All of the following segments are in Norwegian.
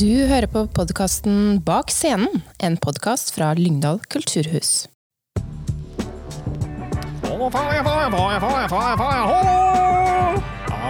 Du hører på podkasten Bak scenen, en podkast fra Lyngdal kulturhus.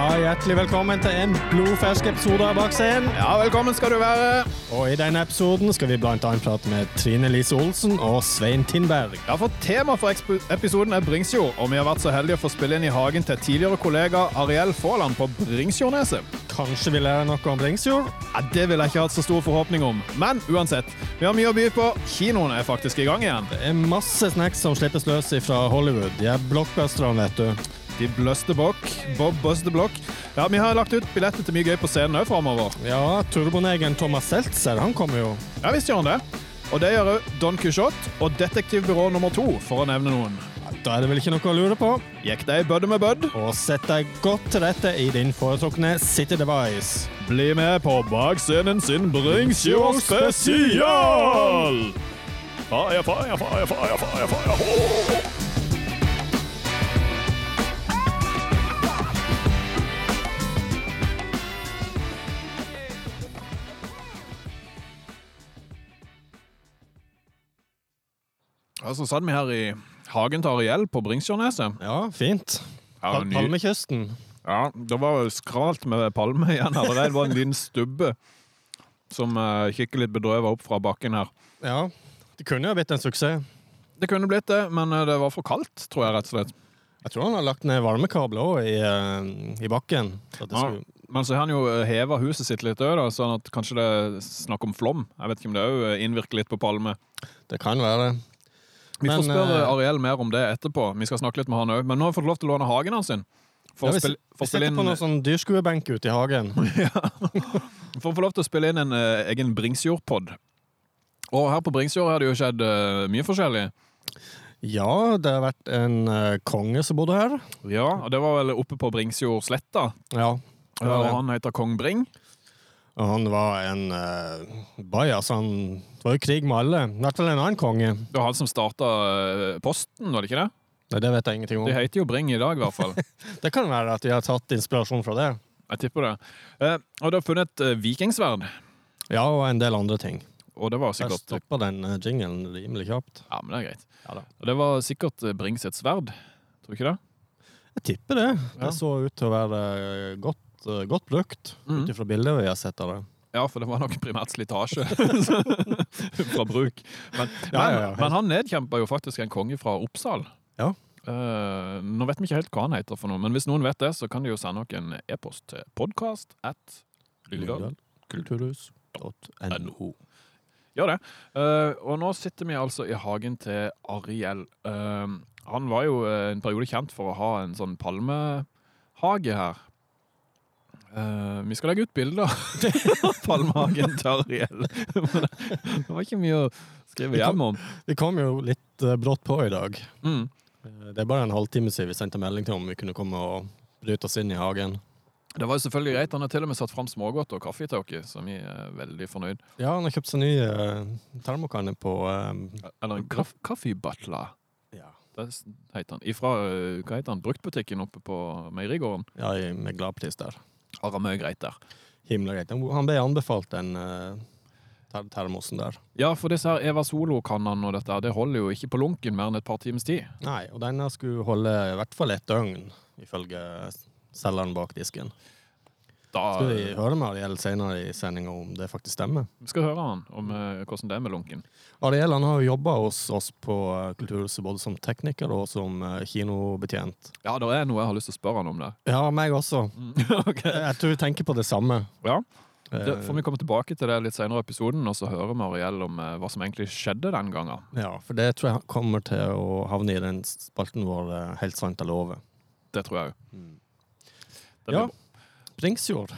Ja, hjertelig velkommen til en blodfersk episode av Bak scenen. Ja, velkommen skal du være. Og i denne episoden skal vi annet prate med Trine Lise Olsen og Svein Tindberg. Ja, for Tema for episoden er Bringsjord, og vi har vært så heldige å få spille inn i hagen til tidligere kollega Ariel Faaland på Bringsjordneset. Kanskje vi lærer noe om Bringsjord? Ja, det vil jeg ikke ha så stor forhåpning om, men uansett. Vi har mye å by på. Kinoen er faktisk i gang igjen. Det er masse snacks som slippes løs fra Hollywood. De er blockbusterne, vet du. De Bløstebok. Bob Busterblock. Ja, vi har lagt ut billetter til mye gøy på scenen òg framover. Ja, turbonegen Thomas Seltzer, han kommer jo. Ja visst gjør han det. Og det gjør òg Don Quijote og Detektivbyrå nummer to, for å nevne noen. Da er det vel ikke noe å lure på. Gikk deg bødde med bødd? Og sett deg godt til rette i din foretrukne City Device. Bli med på bakscenen sin Bringsjord spesial! Fire, fire, fire, fire, fire, fire. Ja, så satt vi her i hagen til Ariel på Bringsjordneset. Ja, fint. Ja, Pal ny- Palmekysten. Ja, det var jo skralt med palme igjen allerede. Det var en liten stubbe som uh, kikker litt bedrøvet opp fra bakken her. Ja, det kunne jo blitt en suksess. Det kunne blitt det, men eh, det var for kaldt, tror jeg rett og slett. Jeg tror han har lagt ned varmekabler òg i, eh, i bakken. Så at det Ja, skulle... men så har han jo heva huset sitt litt òg, sånn at kanskje det er snakk om flom. Jeg vet ikke om det òg innvirker litt på palme. Det kan være det. Vi får spørre eh, Ariel mer om det etterpå. Vi skal snakke litt med han òg. Men nå har vi fått lov til å låne hagen hans. sin. For, Ja, vi, vi inn, på noen sånn dyrskuebenk ute i hagen. for å få lov til å spille inn en uh, egen Bringsjord-pod. Og her på Bringsjord har det jo skjedd uh, mye forskjellig. Ja, det har vært en uh, konge som bodde her. Ja, og det var vel oppe på Bringsjordsletta. Ja. Og han heter Kong Bring. Og han var en uh, bajas. Han var jo krig med alle. I hvert fall en annen konge. Det var han som starta Posten, var det ikke det? Nei, det vet jeg ingenting De Det heter jo Bring i dag, i hvert fall. Det kan være at de har tatt inspirasjon fra det. Jeg tipper det. Uh, og du har funnet et eh, vikingsverd. Ja, og en del andre ting. Og det var sikkert... sikkert stoppa den uh, jinglen rimelig kjapt. Ja, men det er greit. Ja. Og det var sikkert eh, Brings et sverd. Tror du ikke det? Jeg tipper det. Ja. Det så ut til å være eh, godt, eh, godt brukt, Mhm. ut ifra bildet vi har sett av det. Ja, for det var nok primært slitasje fra bruk. Men, Ja, ja, ja, men, han nedkjempa jo faktisk en konge fra Oppsal. Ja. Uh, nå vet vi ikke helt hva han heter, for noe, men hvis noen vet det, så kan de jo sende oss en e-post til podkast at lydalkulturhus.no. Gjør det. Uh, og nå sitter vi altså i hagen til Ariel. Uh, han var jo en periode kjent for å ha en sånn palmehage her. Eh, vi skal legge ut bilder palmehagen til Ariel. Det var ikke mye å skrive hjem om. Vi kom jo litt uh, brått på i dag. Mm. Eh, Det er bare en halvtime siden vi sendte melding til om vi kunne komme og bryte oss inn i hagen. Det var jo selvfølgelig greit. Han har til og med satt fram smågodt og kaffe til oss, så vi er veldig fornøyd. Ja, han har kjøpt seg ny uh, termokanne på Eller en kaff kaffebutler, ja. det heter han. Ifra hva heter han? bruktbutikken oppe på Meierigården. ja, med gladpris der. Har han mye greit der. Himla greit. Han- ble anbefalt den uh, termosen der. Ja, for disse her Eva Solo-kannene og dette, det holder jo ikke på lunken mer enn et par times tid. Nei, og denne skulle holde i hvert fall et døgn, ifølge selgeren bak disken. Da Skal vi høre med Ariel senere i sendinga om det faktisk stemmer? vi skal høre han om eh, hvordan det er med lunken. Ariel han har jo jobba hos oss på eh, Kulturhuset både som tekniker og som eh, kinobetjent. Ja, det er noe jeg har lyst til å spørre han om det. Ja, meg også. okay. Jeg tror vi tenker på det samme. Ja, det får vi komme tilbake til det litt senere i episoden, og så høre med Ariel om hva som egentlig skjedde den gangen. Ja, for det tror jeg kommer til å havne i den spalten vår Helt sant eller over. Det tror jeg òg. Ja. Bringsjord.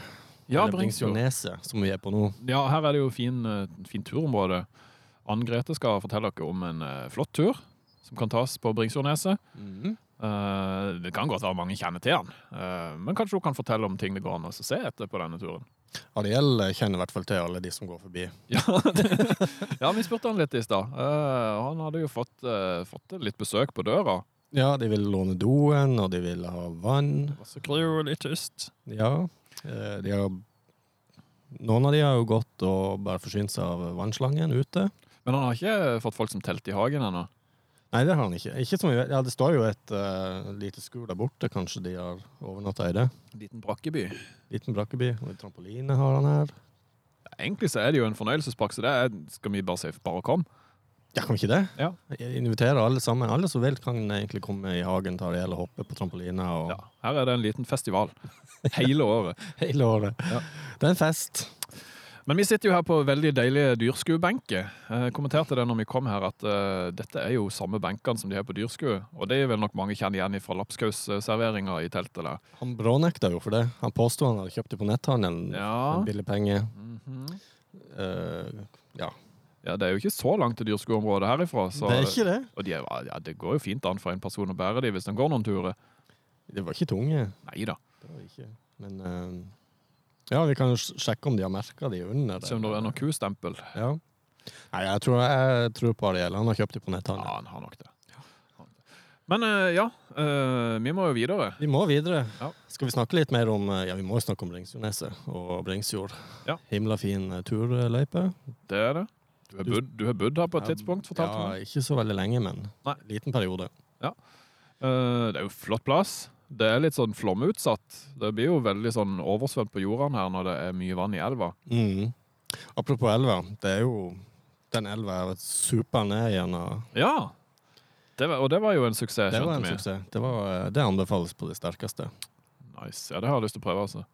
Ja, eller Bringsjord. Bringsjordneset, som vi er på nå. Ja, her er det jo fin, fin fint turområde. Ann Grete skal fortelle dere om en eh, flott tur som kan tas på Bringsjordneset. Uh, det kan godt være mange kjenner til han, uh, men kanskje hun kan fortelle om ting det går an å se etter på denne turen. Ariel eh, kjenner i hvert fall til alle de som går forbi. Ja, ja vi spurte han litt i stad. Uh, han hadde jo fått, eh, fått litt besøk på døra. Ja, de vil låne doen, og de vil ha vann. Og så kryr hun litt tyst. Ja, eh, de har Noen av de har jo gått og bare forsynt seg av vannslangen ute. Men han har ikke fått folk som telt i hagen ennå. Nei, det har han ikke. ikke som vet. Ja, Det står jo et uh, lite skur der borte. Kanskje de har overnatta i det. Liten brakkeby. Liten brakkeby. Og en trampoline har han her. Egentlig så er det jo en fornøyelsespark, så det er, skal vi bare si bare kom. Ja, kan vi ikke det? Ja. Jeg inviterer alle sammen. Alle som vil, kan egentlig komme i hagen til Ariel og hoppe på trampoline og Ja, her er det en liten festival. Hele året. hele året. Ja. Det er en fest. Men vi sitter jo her på veldig deilige dyrskuebenker. Jeg kommenterte det når vi kom her, at uh, dette er jo samme benkene som de har på dyrskue. Og det er vel nok mange kjenner igjen fra lapskausserveringa i teltet der. Han brånekta jo for det. Han påsto han hadde kjøpt det på netthandelen Ja. for billig penge. Mm -hmm. uh, ja. Ja, det er jo ikke så langt til dyrskoområdet herifra. Så, det er ikke det. Og de er, ja, det går jo fint an for en person å bære de hvis de går noen turer. Det var ikke tunge. Nei da. Det var ikke. Men uh, ja, vi kan jo sjekke om de har merka de under. Se om det er noe kustempel. Ja. Nei, jeg tror, jeg tror på Ariel. Han har kjøpt de på Ja, han har nok det. Men eh, ja, eh, vi må jo videre. Vi må videre. Ja. Skal vi snakke litt mer om Ja, vi må jo snakke om Bringsjordneset og Bringsjord. Ja. Himla fin turløype. Det er det. Du har bodd, du har bodd her på et tidspunkt, fortalte Ja, meg. ikke så veldig lenge, men Nei. liten periode. Eh, det er jo flott plass. Det er litt sånn flomutsatt. Det blir jo veldig sånn oversvømt på jordene her når det er mye vann i elva. Mm. Apropos elva. Det er jo Den elva er super ned igjen. Og Ja! Det var, og det var jo en suksess, det var skjønte en vi. suksess. Det, var, eh, det anbefales på det sterkeste. Nice. Ja, det har jeg lyst til å prøve, altså.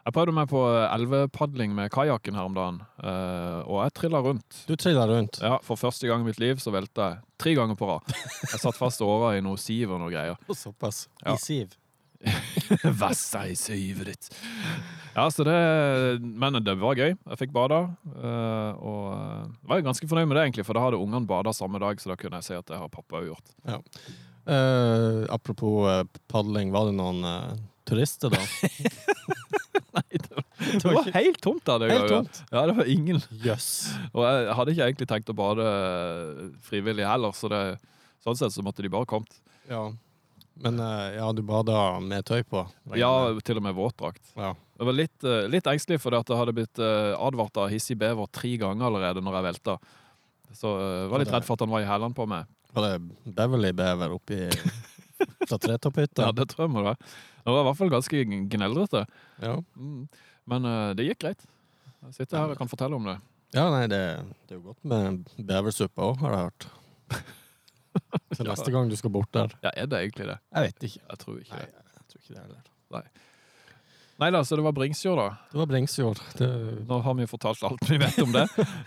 Jeg prøvde meg på elvepadling med kajakken her om dagen, eh, og jeg trilla rundt. Du trilla rundt. Ja, For første gang i mitt liv så velta jeg tre ganger på rad. Jeg satt fast åra i noe siv og noe greier. Såpass. Ja. I siv. Vassa i sivet ditt. Ja, så det Men det var gøy. Jeg fikk bada. eh, og eh, var ganske fornøyd med det, egentlig, for da hadde ungene bada samme dag, så da kunne jeg si at det har pappa òg gjort. Eh, apropos eh, padling, var det noen eh, turister da? Nei, det var, det var helt tomt der. Det Helt tomt. Ja, det var ingen. Yes. Og jeg hadde ikke egentlig tenkt å bade frivillig heller, så det, sånn sett så måtte de bare kommet. Ja. Men eh, ja, du bada med tøy på? Ja, til og med våtdrakt. ja. Jeg var litt, eh, litt engstelig fordi at jeg hadde blitt eh, advart av hissig bever tre ganger allerede når jeg velta. Så jeg var litt redd for at han var i hælene på meg. Var det Beverly-bever oppi fra tretopphytta? Ja, det tror jeg må det. Det var i hvert fall ganske gneldrete. Ja. Mm. Men uh, det gikk greit. Jeg sitter her og kan fortelle om det. Ja, nei, det, det er jo godt med beversuppe òg, har jeg hørt. Så Ja. neste gang du skal bort der Ja, er det egentlig det? Jeg vet ikke. Jeg tror ikke Nei, det. jeg tror ikke det heller. Nei da, så det var Bringsjord, da. Det var Bringsjord. Det... Nå har vi fortalt alt vi vet om det.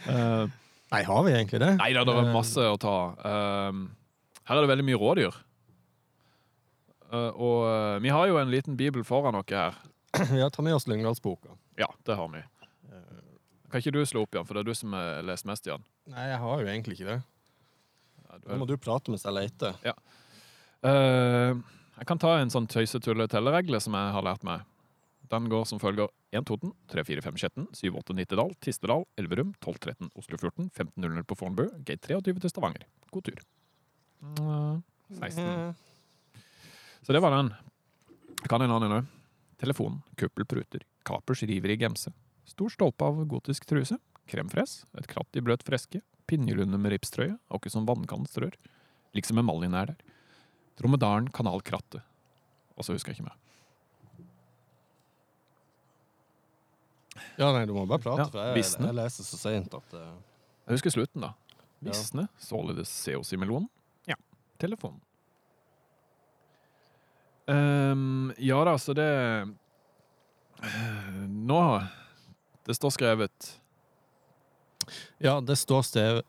uh, Nei, har vi egentlig det? nei da, det er masse å ta. Uh, her er det veldig mye rådyr. Eh, og eh, vi har jo en liten bibel foran oss her. Ja, ta med oss Lyngdalsboka. Ja, det har vi. Eh, Kan ikke du slå opp, Jan? For det er du som har lest mest, Jan. Nei, jeg har jo egentlig ikke det. Ja, du Da er- må du prate mens jeg leter. Eh, jeg kan ta en sånn tøysetulle-telleregle som jeg har lært meg. Den går som følger 1 Toten, 3 4 5 Skjetten, 7 8 Nittedal, Tistedal, Elverum, 12 13 Oslo 14, 15 00 på Fornebu, gate 23 til Stavanger. God tur. Mm, 16. Så det var den. Kan en annen òg. Telefon, kuppelpruter, kapers river i gemse, stor stolpe av gotisk truse, kremfres, et kratt i bløt freske, pinjelunde med ripstrøye, akkurat som vannkantstrør, liksom emaljen er der. Dromedaren, kanalkrattet. Og så husker jeg ikke mer. Ja, nei, du må bare prate, Ja, for jeg, visne. jeg leser så seint at eh, Jeg husker slutten, da. Ja. Visne, således COC-melonen. Ja. Telefonen. Ehm, ja da, så det eh, Nå Det står skrevet Ja, det står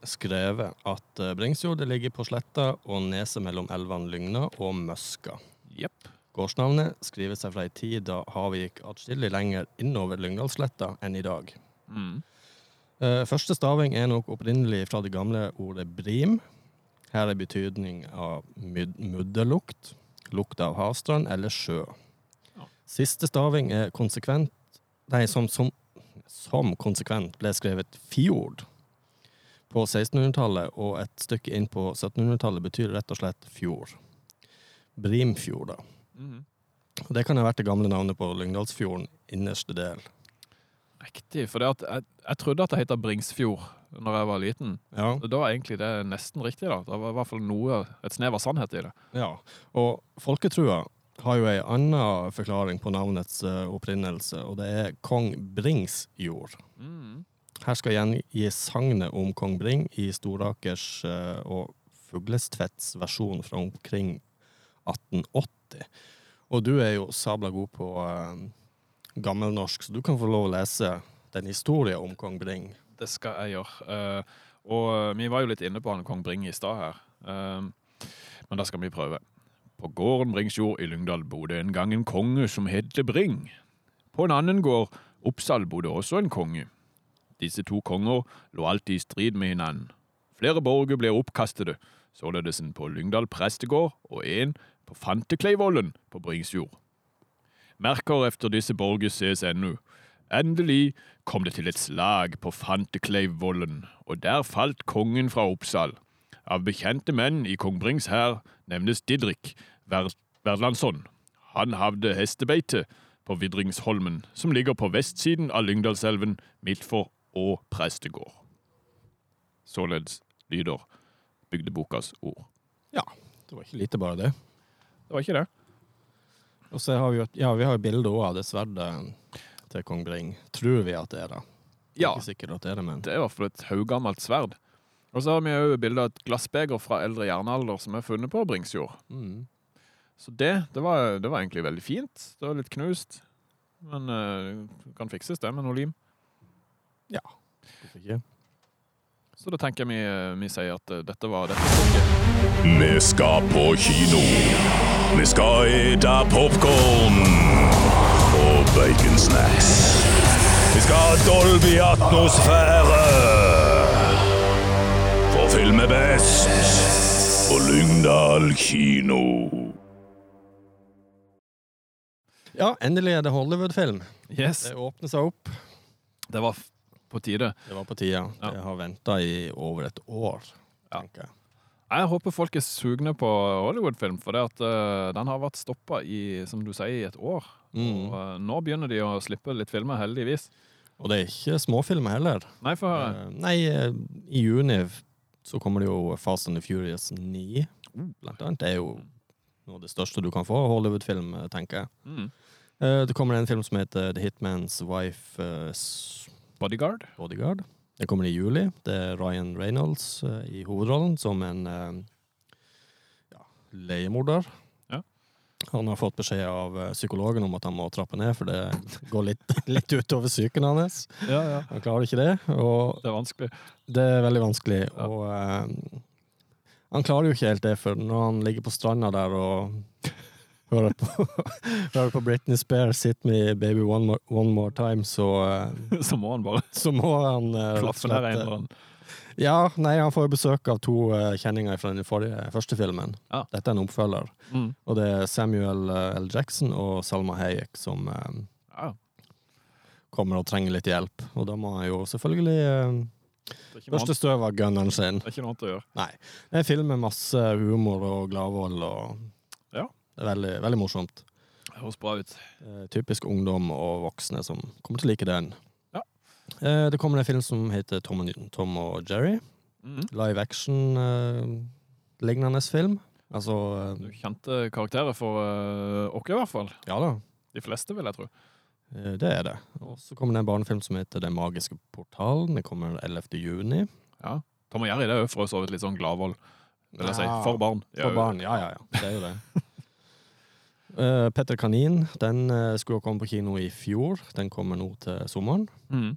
skrevet at Bringsjordet ligger på sletta og neset mellom elvene Lygna og Møska. Yep. Gårdsnavnet skriver seg fra ei tid da havet gikk atskillig lenger innover Lyngdalssletta enn i dag. Mm. Eh, første staving er nok opprinnelig fra det gamle ordet brim. Her er betydning av mud mudderlukt, lukt av havstrand eller sjø. Siste staving er konsekvent Nei, som, som, som konsekvent ble skrevet fjord på 1600-tallet, og et stykke inn på 1700-tallet betyr rett og slett fjord. Brimfjord, da. Mhm. Det kan ha vært det gamle navnet på Lyngdalsfjorden innerste del. Riktig. For jeg, jeg trodde at det heter Bringsfjord når jeg var liten. Ja. Da var egentlig det nesten riktig. da. Det var i hvert fall noe, et snev av sannhet i det. ja. Og folketrua har jo ei anna forklaring på navnets eh, opprinnelse, og det er kong Brings jord. Mm. Her skal gjengis sagnet om kong Bring i Storakers eh, og Fuglestvedts versjon fra omkring 1880. Og du er jo sabla god på eh, gammelnorsk, så du kan få lov å lese den historien om kong Bring. Det skal jeg gjøre. Uh, og eh, vi var jo litt inne på han kong Bring i stad her. uh, men da skal vi prøve. På gården Bringsjord i Lyngdal bodde en gang en konge som het Bring. På en annen gård, Oppsal, bodde også en konge. Disse to konger lå alltid i strid med hverandre. Flere borger ble oppkastede, således en på Lyngdal prestegård og en på Fantekleivollen på Bringsjord. Merker efter disse borger ses ennå. Endelig kom det til et slag på Fantekleivvollen, og der falt kongen fra Oppsal. Av bekjente menn i kong Brings hær nevnes Didrik Verdlandsson. Han havde hestebeite på Vidringsholmen, som ligger på vestsiden av Lyngdalselven, midt for Å prestegård. Således lyder bygdebokas ord. Ja. Det var ikke lite bare det. Det var ikke det. Og så har vi jo ja, vi har bilde av det sverdet til kong Bring. Tror vi at det er det. Ja, Ikke sikkert at det er det, men det er i hvert fall et haugammelt sverd. Og så har vi òg bilde av et glassbeger fra eldre jernalder som er funnet på Bringsjord. mm. Så det, det, var, det var egentlig veldig fint. Det var litt knust. Men uh, det kan fikses, det, med noe lim. Hvorfor ikke? Så da tenker jeg vi, eh, vi sier at eh, dette var dette. Vi skal på kino. Vi skal ete popkorn og baconsnacks. Vi skal ha Dolby-atmosfære. For film er best på Lyngdal kino. Ja, endelig er det Hollywood-film. Yes, Det åpner seg opp. det var på tide. Det var på tide. Ja. Jeg har venta i over et år, Ja. tenker jeg. Jeg håper folk er sugne på Hollywood-film, for det at uh, den har vært stoppa i, som du sier, i et år. Mm. Og uh, nå begynner de å slippe litt filmer, heldigvis. Og det er ikke småfilmer heller. Nei, for høre. Eh, nei, i juni så kommer det jo Fast and the Furious 9, blant annet. Det er jo noe av det største du kan få Hollywood-film, tenker jeg. Mm. Uh, Det kommer en film som heter The Hitman's Wife eh, Bodyguard. Bodyguard. Den kommer i juli. Det er Ryan Reynolds uh, i hovedrollen som en uh, ja, leiemorder. Ja. Han har fått beskjed av eh, psykologen om at han må trappe ned, for det går litt, litt utover psyken hans. Ja, ja. Han klarer ikke det, Det er vanskelig. det er veldig vanskelig. Og han klarer jo ikke helt det, for når han ligger på stranda der og hører på, hører på Britney Spears 'Hit Me Baby One More, one more Time', så, eh, Så må han bare så må han eh, klaffe der en slett, eller annen. Ja, nei, han får besøk av to eh, kjenninger fra den forrige, første filmen. Ja. Dette er en oppfølger. Mm. Og det er Samuel eh, L. Jackson og Salma Hayek som eh, Ja. kommer og trenger litt hjelp. Og da må han jo selvfølgelig eh, børste støv av gunneren sin. det er ikke noe annet å gjøre. Nei. Det er en film med masse humor og gladvold, og. Det er veldig, veldig morsomt. Det høres bra ut. Eh, typisk ungdom og voksne som kommer til å like den. Ja. Eh, det kommer en film som heter Tom og, Tom og Jerry. Mm. Live action-lignende film. Altså Du eh, kjente karakterer for oss, i hvert fall. Ja da, De fleste, vil jeg tro. eh, det er det. Og så kommer det en barnefilm som heter Den magiske portalen. Den kommer 11. juni. Ja. Tom og Jerry det er jo for så vidt litt sånn gladvold, vil jeg si. For barn. For barn, ja, ja, ja. Det er jo det. Eh, Petter Kanin den uh, skulle komme på kino i fjor. Den kommer nå til sommeren. Mm.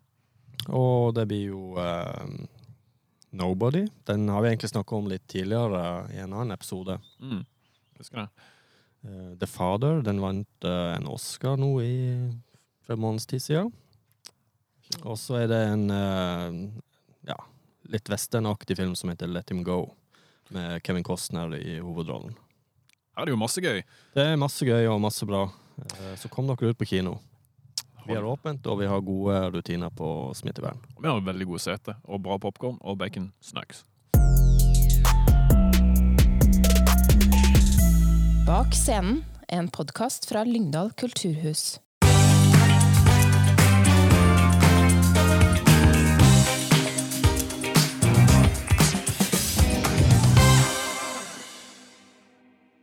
Og det blir jo uh, Nobody. Den har vi egentlig snakka om litt tidligere i en annen episode. Mm. Husker jeg. The Father den vant en Oscar nå i for en måneds tid siden. Og så er det en ja, litt westernaktig film som heter Let Him Go, med Kevin Costner i hovedrollen. Her er det jo masse gøy. Det er masse gøy og masse bra. Eh, Så kom dere ut på kino. Vi har åpent, og vi har gode rutiner på smittevern. Og Vi har veldig gode sete og bra popkorn og bacon snacks. Bak scenen, en podkast fra Lyngdal kulturhus.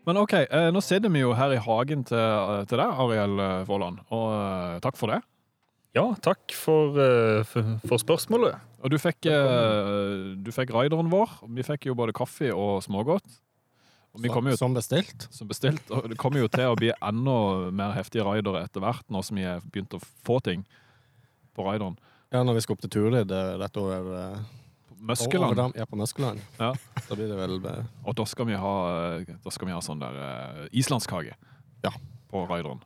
Men OK, eh, nå sitter vi jo her i hagen til, eh, til deg, Ariel Våland, og eh, takk for det. Ja, takk for, eh, for, for spørsmålet. Og du fikk, eh, du fikk rideren vår. Vi fikk jo både kaffe og smågodt. Og vi jo Som bestilt. som bestilt, og det kommer jo til å bli enda mer heftige raidere etter hvert, nå som vi har begynt å få ting på raideren. Ja, når vi skal opp til turlyd dette rett over eh, Møskeland. Ja, på Muskeland. Ja. Da blir det vel eh, Og da skal vi ha, da skal vi ha sånn der uh, islandskake Ja. på raideren.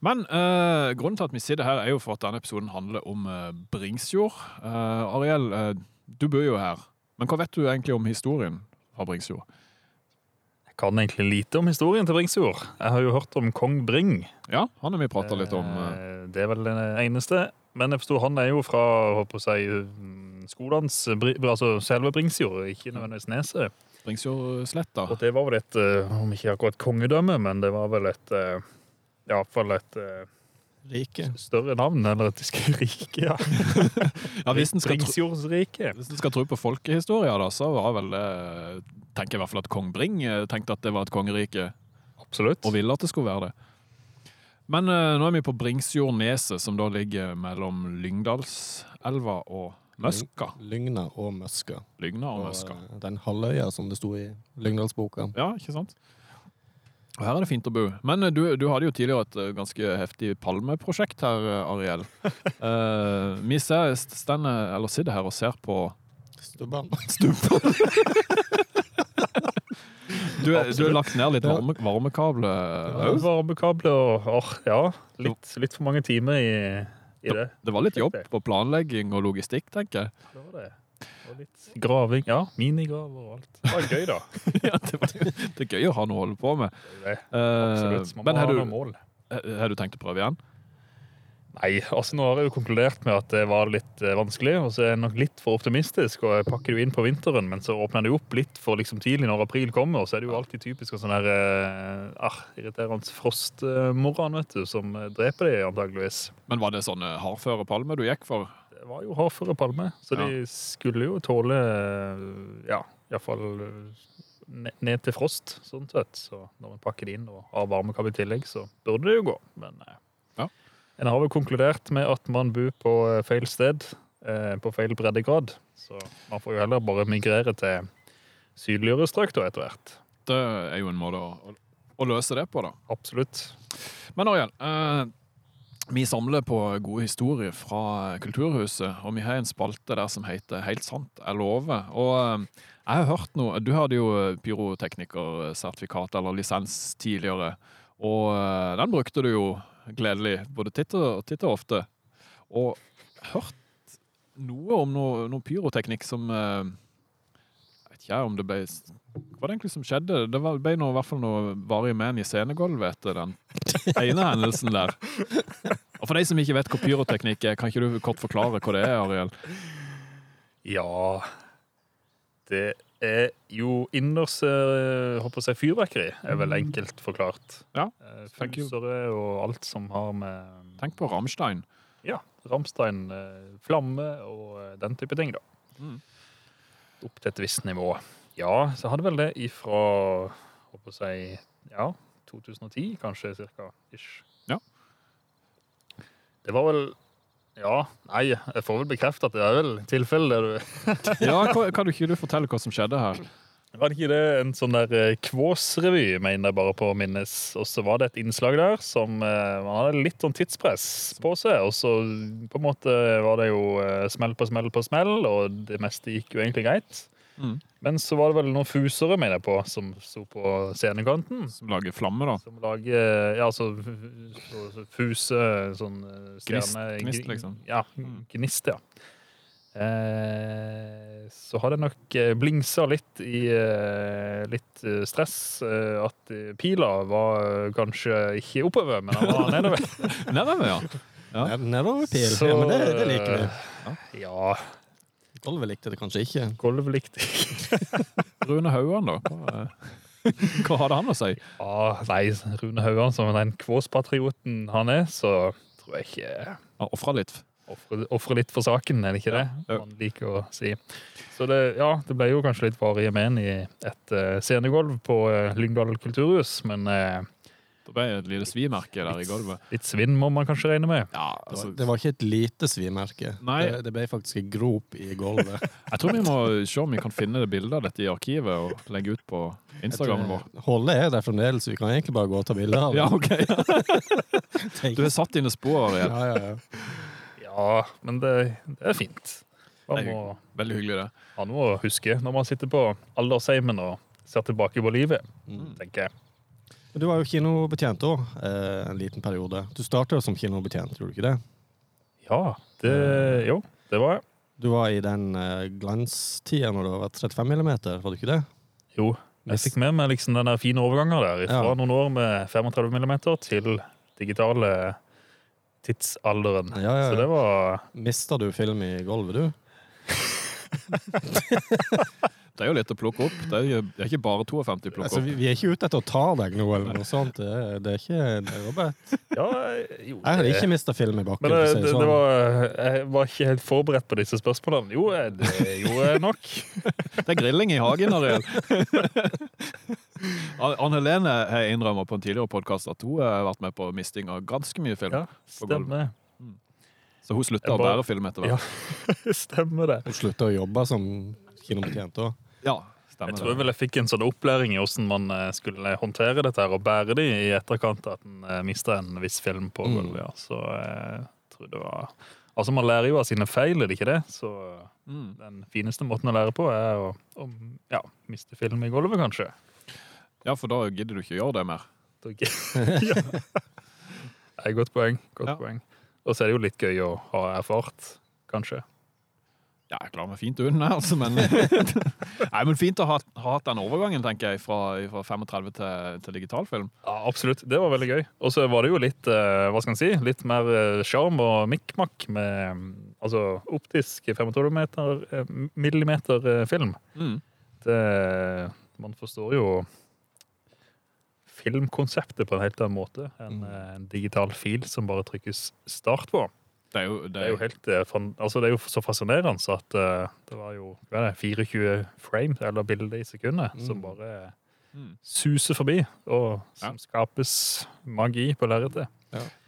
Men uh, grunnen til at vi sitter her, er jo for at denne episoden handler om uh, Bringsjord. Uh, Ariel, eh, du bor jo her, men hva vet du egentlig om historien fra Bringsjord? Jeg kan egentlig lite om historien til Bringsjord. Jeg har jo hørt om kong Bring. Ja, han har vi prata litt om. eh. Eh, Det er vel det eneste. Men jeg forstår han er jo fra håper jeg, å si, skolens altså selve Bringsjord, ikke nødvendigvis Neset. Bringsjordsletta. Og det var vel et, eh, om ikke akkurat kongedømme, men det var vel et eh, ja, iallfall et eh, rike. større navn, eller et rike, ja. Ja, hvis en. Hvis en skal tro på folkehistoria, da, så var vel Tenker jeg i hvert fall at kong Bring eh, tenkte at det var et kongerike, Absolutt. og ville at det skulle være det. Men uh, nå er vi på Bringsjordneset, som da ligger mellom Lyngdalselva og Møska. Lygna og Møska. Lygna og Og Møska. eh, den halvøya som det sto i Lyngdalsboka. Ja, ikke sant? Og her er det fint å bo. Men eh, du, du hadde jo tidligere et eh, ganske heftig palmeprosjekt her, eh, Ariel. uh, vi ser, stender, eller sitter her og ser på Stubben. Du, er- du har lagt ned litt varme, varmekabler òg. Varmekabler og åh, ja, litt, litt for mange timer i, i det. Det var litt jobb på planlegging og logistikk, tenker jeg. Det var det. Og litt graving. Ja, minigraver og alt. Det var gøy, da. ja, det, var, det er gøy å ha noe å holde på med. Det er Eh, Absolutt. Man må men har ha du, noen mål. har du tenkt å prøve igjen? Nei, altså nå har jeg jo konkludert med at det var litt eh, vanskelig, og så er jeg nok litt for optimistisk, og jeg pakker det jo inn på vinteren, men så åpner det jo opp litt for liksom tidlig når april kommer, og så er det jo alltid typisk en sånn her eh, ah, irriterende frostmorgen, vet du, som eh, dreper de antageligvis. Men var det sånne hardføre palmer du gikk for? Det var jo hardføre palmer, så Ja. de skulle jo tåle, eh, ja, iallfall ned, til frost, sånn sett. Så når man pakker det inn og har varmekabel i tillegg, så burde det jo gå. Men eh. En har vel konkludert med at man bor på eh, feil sted, eh, på feil breddegrad. Så man får jo heller bare migrere til sydligere strøk da etter hvert. Det er jo en måte å, å, løse det på, da. Absolutt. Men Ariel, eh, vi samler på gode historier fra Kulturhuset, og vi har en spalte der som heter Helt sant, jeg lover. Og eh, jeg har hørt noe Du hadde jo pyroteknikersertifikat eller lisens tidligere, og eh, den brukte du jo gledelig både titt og, titt og ofte. Og hørt noe om noe, noe pyroteknikk som eh, Jeg vet ikke om det ble Hva var det egentlig som skjedde? Det ble noe, i hvert fall noe varig men i scenegulvet etter den ene hendelsen der. Og for de som ikke vet hva pyroteknikk er, kan ikke du kort forklare hva det er, Ariel? Ja Det er jo inners eh, håper jeg fyrverkeri, er vel enkelt forklart. Ja, Eh, thank you. Fusere og alt som har med Tenk på Rammstein. ja, Ramstein, eh, flamme og eh, den type ting, da. Mm. Opp til et visst nivå. Ja, så hadde vel det ifra håper jeg ja, 2010 kanskje, cirka. Ish. Ja. Det var vel Ja, nei, jeg får vel bekrefte at det er vel tilfellet det du Ja, kan, kan du ikke du fortelle hva som skjedde her? Var det ikke det en sånn der eh, Kvås-revy, mener jeg bare på å minnes. Og så var det et innslag der som eh, Man hadde litt sånn tidspress på seg, og så på en måte var det jo eh, smell på smell på smell, og det meste gikk jo egentlig greit. Mm. Men så var det vel noen fusere, mener jeg på, som sto på scenekanten. Som lager flamme, da. Som lager Ja, altså så- så fuse sånn stjerne... Gnist- gnist, liksom. Ja. Mm. Gnist, ja. Eh, så har det nok eh, blingsa litt i eh, litt eh, stress. Eh, at eh, pila var eh, kanskje ikke oppover, men den var nedover. Nedover, ja. Ja. Nedover pil. Så, Ja, men det, det liker vi. Ja. Ja, Golvet likte det kanskje ikke. gulvet likte ikke. Rune Hauan, da. Hva, hadde han å si? Ja, nei, Rune Hauan, som den Kvås-patrioten han er, så tror jeg ikke Han ofra litt. Ofre, litt for saken, er det ikke det? Ja. Man liker å si. Så det, ja, det ble jo kanskje litt varige men i et uh, scenegulv på uh, Lyngdal kulturhus, men eh, Det ble et lite svimerke der i gulvet. litt svinn må man kanskje regne med. Ja, Det altså, var, det var ikke et lite svimerke. Nei. Det, det ble faktisk en grop i gulvet. jeg tror vi må se om vi kan finne det bildet av dette i arkivet og legge ut på Instagramen vår. Holdet er der fremdeles, vi kan egentlig bare gå og ta bilde av det. Ja, ok. Du har satt dine spor, Ariel. ja, ja, ja. Ja, men det, det er fint. Man Det er må Veldig hyggelig, det. ha noe å huske når man sitter på aldersheimen og ser tilbake på livet, Mm. tenker jeg. Du var jo kinobetjent òg, eh, en liten periode. Du starta som kinobetjent, gjorde du ikke det? Ja, det Jo, det var jeg. Du var i den eh, glanstida når det var 35 millimeter, var du ikke det? Jo. Jeg fikk med meg liksom den fine overgangen der fra Ja. noen år med 35 mm til digitale tidsalderen. Ja, ja, Så det var Mista du film i gulvet, du? Det er jo litt å plukke opp. Det er, jo- det er ikke bare 52 plukke Altså, opp. vi, vi er ikke ute etter å ta deg nå, eller noe sånt. Det, er- det er ikke det er Ja, jo Jeg hadde ikke mista film i bakken. Men det, for det, det sånn. var, jeg var ikke helt forberedt på disse spørsmålene. Jo, eh, det gjorde jeg nok. Det er grilling i hagen, Ariel. Anne Helene har innrømmet på en tidligere podkast at hun har vært med på misting av ganske mye film. Ja, stemmer. Så hun slutta bare... å bære film etter Ja, hvert. stemmer det. Hun slutta å jobbe som kinobetjent òg. Ja, Jeg tror vel jeg fikk en sånn opplæring i hvordan man eh, skulle håndtere dette her og bære det i etterkant at en mista en viss film på Mm. gulvet. Ja. Så jeg tror det var Altså, man lærer jo av sine feil, er det ikke det? Så Mm. den fineste måten å lære på er å, å ja, miste film i gulvet, kanskje. Ja, for da gidder du ikke gjøre det mer. Er ja. Det er et godt poeng. Godt Ja. poeng. Og så er det jo litt gøy å ha erfart, kanskje. Ja, jeg klarer meg fint unna, altså, men Nei, men fint å ha, ha hatt den overgangen, tenker jeg, fra, fra 35 til, til digitalfilm. Ja, absolutt. Det var veldig gøy. Og så var det jo litt eh, hva skal en si, litt mer eh, sjarm og mikk-makk med mm, altså, optisk 35 meter, eh, millimeter eh, film. Mm. Det, man forstår jo filmkonseptet på en helt annen måte enn Mm. en digital fil som bare trykkes start på. Det er jo, det Det er jo helt eh, altså det er jo så fascinerende så at eh, det var jo det, 24 frame, eller bilder i sekundet, som Mm. bare Mm. suser forbi, og som Ja. skapes magi på lerretet.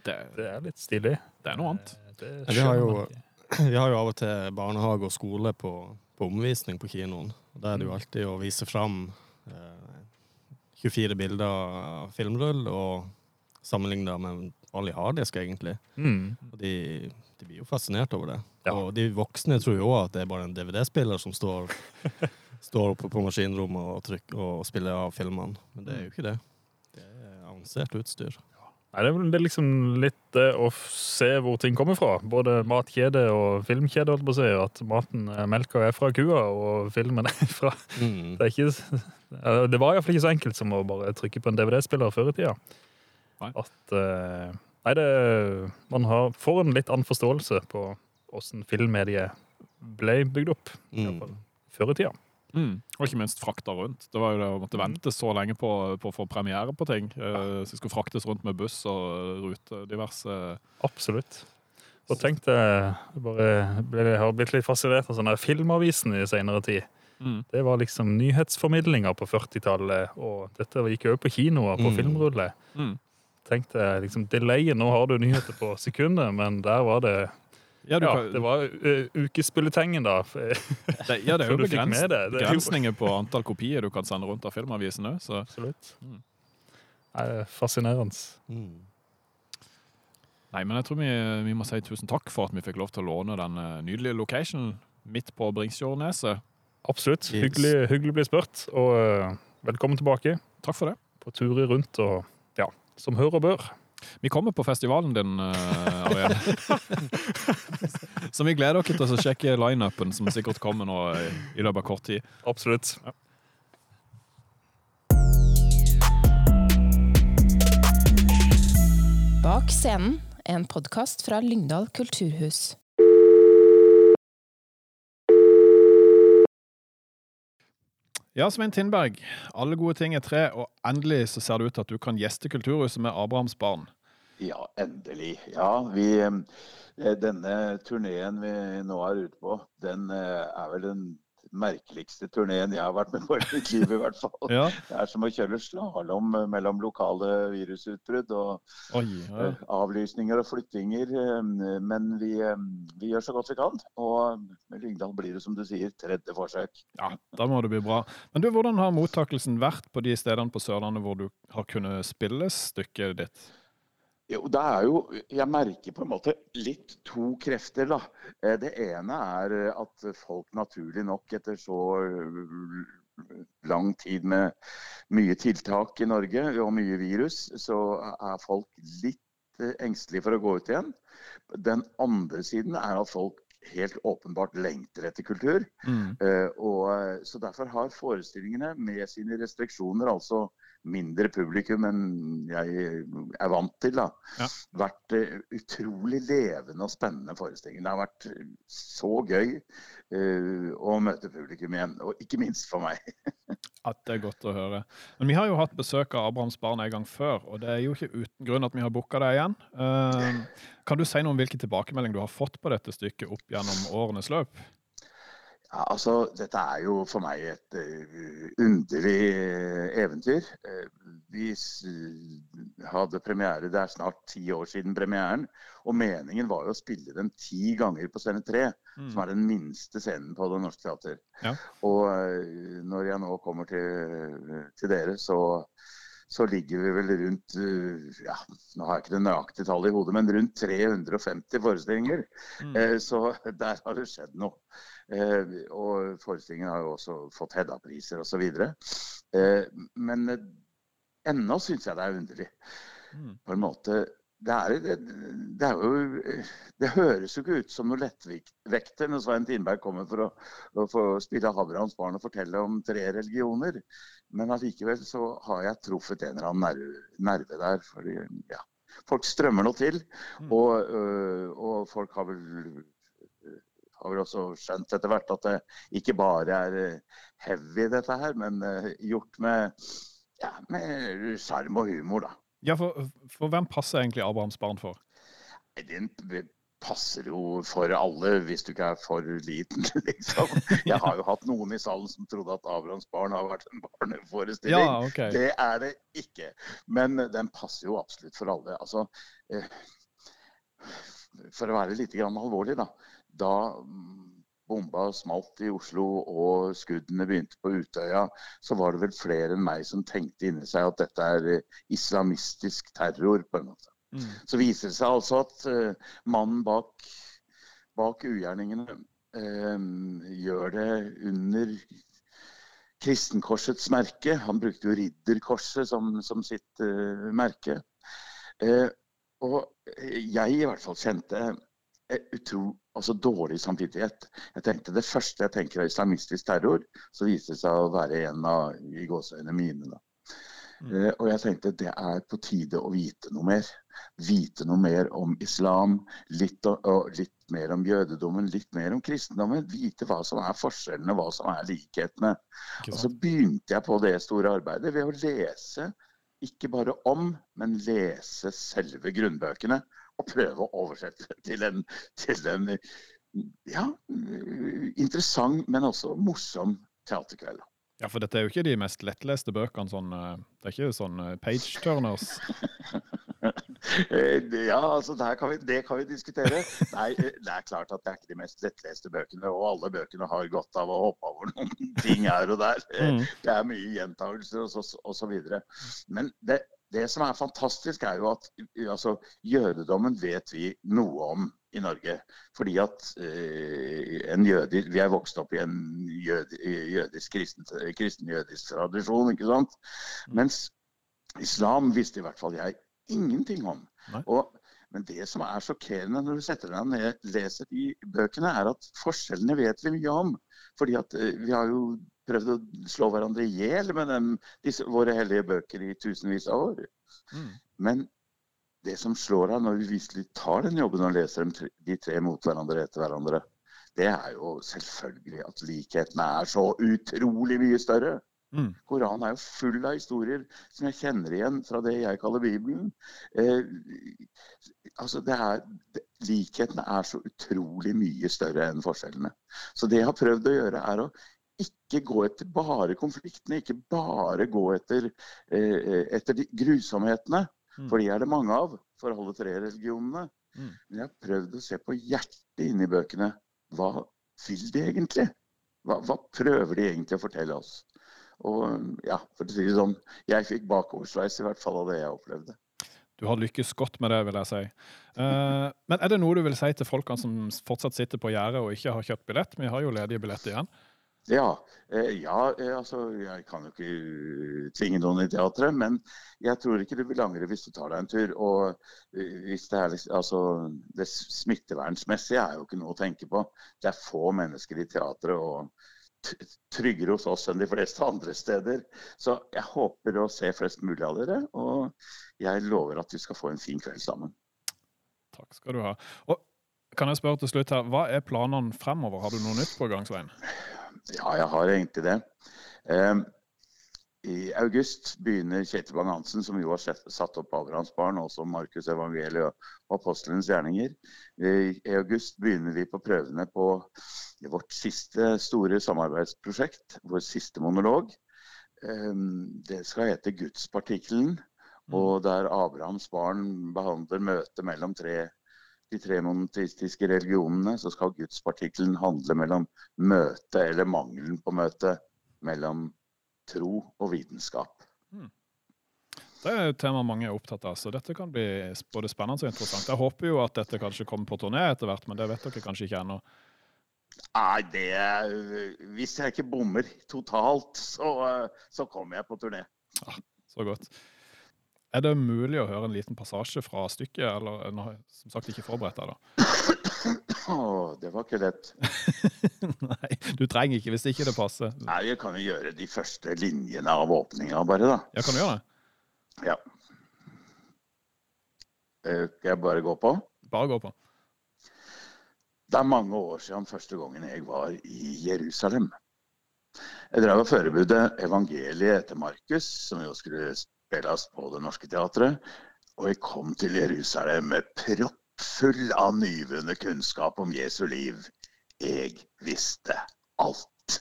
det, Det er litt stilig. det er noe annet. Eh, Det vi har jo- Vi har jo av og til barnehage og skole på, på omvisning på kinoen. Da er det jo alltid å vise fram eh, 24 bilder av filmrull og sammenligne med en vanlig harddisk, egentlig. Mm. Og de, de blir jo fascinert over det. Ja. Og de voksne tror jo òg at det er bare en DVD-spiller som står, står oppe på maskinrommet og, trykker, og spiller av filmene. Men det er jo ikke det. Det er avansert utstyr. Nei, det er liksom litt det å se hvor ting kommer fra. Både matkjede og filmkjede, holdt på å si. At maten, eh, melka er fra kua, og filmen er fra Mm. Det, er ikke, eh, det var iallfall ikke så enkelt som å bare trykke på en DVD-spiller før i tida. Nei. At uh, Nei, det Man har, får en litt annen forståelse på åssen filmmediet ble bygd opp. Mm. fall Før i tida. Mm. Og ikke minst frakta rundt. Det var jo det å måtte vente så lenge på, på å få premiere på ting. Uh, så det skulle fraktes rundt med buss og rute, diverse Absolutt. Og tenk det, jeg har blitt litt fascinert av sånne filmavisen i senere tid. mm. Det var liksom nyhetsformidlinga på 40-tallet, og dette gikk jo på kinoer på Mm. filmrulle. Mm. Tenk deg liksom delayen, nå har du nyheter på sekundet, men der var det Ja, du Ja, kan- det var ukespilletengen, da. det, ja, det er jo begrens, det. Er begrensninger på antall kopier du kan sende rundt av filmavisen òg, så Absolutt. Mm. Det er fascinerende. Mm. Nei, men jeg tror vi, vi må si tusen takk for at vi fikk lov til å låne den eh, nydelige locationen midt på Bringsfjordneset. Absolutt. Yes. Hyggelig, hyggelig å bli spurt. Og uh, velkommen tilbake Takk for det. på turer rundt og som hør og bør. Vi kommer på festivalen din, uh, Ariel. Så vi gleder dere til å sjekke lineupen, som sikkert kommer nå i, i løpet av kort tid. Absolutt. Bak scenen, en podkast fra Lyngdal kulturhus. Ja, Svein Tindberg. Alle gode ting er tre, og endelig så ser det ut til at du kan gjeste Kulturhuset med Abrahams barn. Ja, endelig. Ja, vi, eh, denne turneen vi nå er ute på, den eh, er vel den merkeligste turneen jeg har vært med på i mitt liv, i hvert fall. Ja. Det er som å kjøre slalåm mellom lokale virusutbrudd og Oi, ja. eh, avlysninger og flyttinger. eh, Men vi, eh, vi gjør så godt vi kan. Og med Lyngdal blir det, som du sier, tredje forsøk. ja, da må det bli bra. Men du, hvordan har mottakelsen vært på de stedene på Sørlandet hvor du har kunnet spille stykket ditt? Jo, det er jo Jeg merker på en måte litt to krefter, da. Eh, Det ene er eh, at folk naturlig nok etter så eh, lang tid med mye tiltak i Norge og mye virus, så er folk litt engstelige for å gå ut igjen. Den andre siden er at folk helt åpenbart lengter etter kultur. Mm. Eh, og, eh, så Derfor har forestillingene med sine restriksjoner, altså mindre publikum enn jeg er vant til, da, Ja. vært eh, utrolig levende og spennende forestillinger. Det har vært så gøy uh, å møte publikum igjen, og ikke minst for meg. At det er godt å høre. Men vi har jo hatt besøk av Abrahams barn en gang før, og det er jo ikke uten grunn at vi har booka deg igjen. Eh, kan du si noe om hvilken tilbakemelding du har fått på dette stykket opp gjennom årenes løp? Ja, altså, Dette er jo for meg et uh, underlig uh, eventyr. Uh, vi hadde premiere, Det er snart ti år siden premieren. Og meningen var jo å spille den ti ganger på Scene 3, som er den minste scenen på Det Norske Teater. Ja. Og når jeg nå kommer til, til dere, så, så ligger vi vel rundt eh, ja, Nå har jeg ikke det nøyaktige tallet i hodet, men rundt 350 forestillinger. Mm. Eh, Så der har det skjedd noe. Eh, Og forestillingen har jo også fått Hedda-priser osv. Men eh, ennå syns jeg det er underlig. Mm. På en måte det, er, det, det, er jo, det høres jo ikke ut som noe lettvekter når Svein Tindberg kommer for å, å få spille Havrans barn og fortelle om tre religioner. Men allikevel så har jeg truffet en eller annen nerve, nerve der. Fordi, ja, folk strømmer nå til. Mm. Og, øh, og folk har vel har vel også skjønt etter hvert at det ikke bare er øh, heavy dette her, men øh, gjort med ja, med sjarm og humor, da. Ja, for, for hvem passer egentlig Abrahams barn for? Den passer jo for alle, hvis du ikke er for liten, liksom. Jeg har jo hatt noen i salen som trodde at Abrahams barn har vært en barneforestilling. Ja, ok. Det er det ikke. Men den passer jo absolutt for alle. Altså, eh, for å være litt grann alvorlig, da. Da bomba smalt i Oslo og skuddene begynte på Utøya, så var det vel flere enn meg som tenkte inni seg at dette er eh, islamistisk terror, på en måte. Mm. Så viser det seg altså at uh, mannen bak, bak ugjerningene uh, gjør det under kristenkorsets merke. Han brukte jo ridderkorset som, som sitt uh, merke. Og jeg i hvert fall kjente utro, altså dårlig samvittighet. Jeg tenkte Det første jeg tenker er islamistisk terror, så viste det seg å være en av i gåseøynene mine. da. Eh, og jeg tenkte det er på tide å vite noe mer. Vite noe mer om islam, litt, og, og, litt mer om jødedommen, litt mer om kristendommen. Vite hva som er forskjellene, hva som er likhetene. Og så begynte jeg på det store arbeidet ved å lese, ikke bare om, men lese selve grunnbøkene. Og prøve å oversette det til en, til en ja, interessant, men også morsom teaterkveld. Ja, for dette er jo ikke de mest lettleste bøkene. Sånn, eh, det er ikke sånn eh, page-turners. Eh, Ja, altså der kan vi, det kan vi diskutere. Nei, det er klart at det er ikke de mest lettleste bøkene, og alle bøkene har godt av å hoppe over noen ting her og der. Mm. Det er mye gjentagelser og så, og så videre. Men det, det som er fantastisk, er jo at altså, jødedommen vet vi noe om i Norge. Fordi at eh, en jøde, vi er vokst opp i en jødi, jødisk kristen, kristen-jødisk tradisjon, ikke sant. Mens islam visste i hvert fall jeg ingenting om. Og, men det som er sjokkerende når du setter deg ned leser de bøkene, er at forskjellene vet vi mye om. Fordi at eh, vi har jo prøvd å slå hverandre i hjel med dem, disse, våre hellige bøker i tusenvis av år. Mm. Men det som slår deg når vi virkelig tar den jobben og leser dem de tre mot hverandre etter hverandre, det er jo selvfølgelig at likhetene er så utrolig mye større. Mm. Koranen er jo full av historier som jeg kjenner igjen fra det jeg kaller Bibelen. Eh, altså det er, det, likhetene er så utrolig mye større enn forskjellene. Så det jeg har prøvd å gjøre, er å ikke gå etter bare konfliktene, ikke bare gå etter, eh, etter de grusomhetene. Mm. For de er det mange av, for alle tre religionene. Mm. Men jeg har prøvd å se på hjertet inni bøkene. Hva vil de egentlig? Hva, hva prøver de egentlig å fortelle oss? Og ja, for å si det sånn, jeg fikk bakoversveis i hvert fall av det jeg opplevde. Du har lykkes godt med det, vil jeg si. Uh, men er det noe du vil si til folkene som fortsatt sitter på gjerdet og ikke har kjøpt billett? Vi har jo ledige billetter igjen. Ja, eh, ja eh, altså jeg kan jo ikke uh, tvinge noen i teatret, men jeg tror ikke du vil angre hvis du tar deg en tur. Og hvis det er liksom, altså det smittevernsmessige er jo ikke noe å tenke på. Det er få mennesker i teatret og tryggere hos oss enn de fleste andre steder. Så jeg håper å se flest mulig av dere, og jeg lover at vi skal få en fin kveld sammen. Takk skal du ha. Og kan jeg spørre til slutt her, Hva er planene fremover? Har du noe nytt på gang, Svein? Ja, jeg har egentlig det. Um, I august begynner Kjetil Bang-Hansen, som jo har satt opp Abrahamsbarn, også Markus evangeliet og apostelens gjerninger. I august begynner vi på prøvene på vårt siste store samarbeidsprosjekt, vår siste monolog. Eh, det skal hete Gudspartikkelen, og der Abrahams barn behandler møtet mellom tre de tre monoteistiske religionene, så skal gudspartikkelen handle mellom møte eller mangelen på møte mellom tro og vitenskap. Det er et tema mange er opptatt av, så dette kan bli både spennende og interessant. Jeg håper jo at dette kanskje kommer på turné etter hvert, men det vet dere kanskje ikke ennå. Nei, det Hvis jeg ikke bommer totalt, så, så kommer jeg på turné. Så godt. Er det mulig å høre en liten passasje fra stykket, eller nå har jeg som sagt ikke forberedt deg, da? Åh, det var ikke lett. Nei, du trenger ikke hvis ikke det passer. Nei, jeg kan jo gjøre de første linjene av åpninga, bare, da. Ja, kan du gjøre det? Ja. Eh, Skal jeg bare gå på? Bare gå på. Det er mange år siden første gangen jeg var i Jerusalem. Jeg drev og forberedte evangeliet etter Markus, som jo skulle spilles på Det Norske Teatret. Og jeg kom til Jerusalem med proppfull av nyvunnet kunnskap om Jesu liv. Jeg visste alt.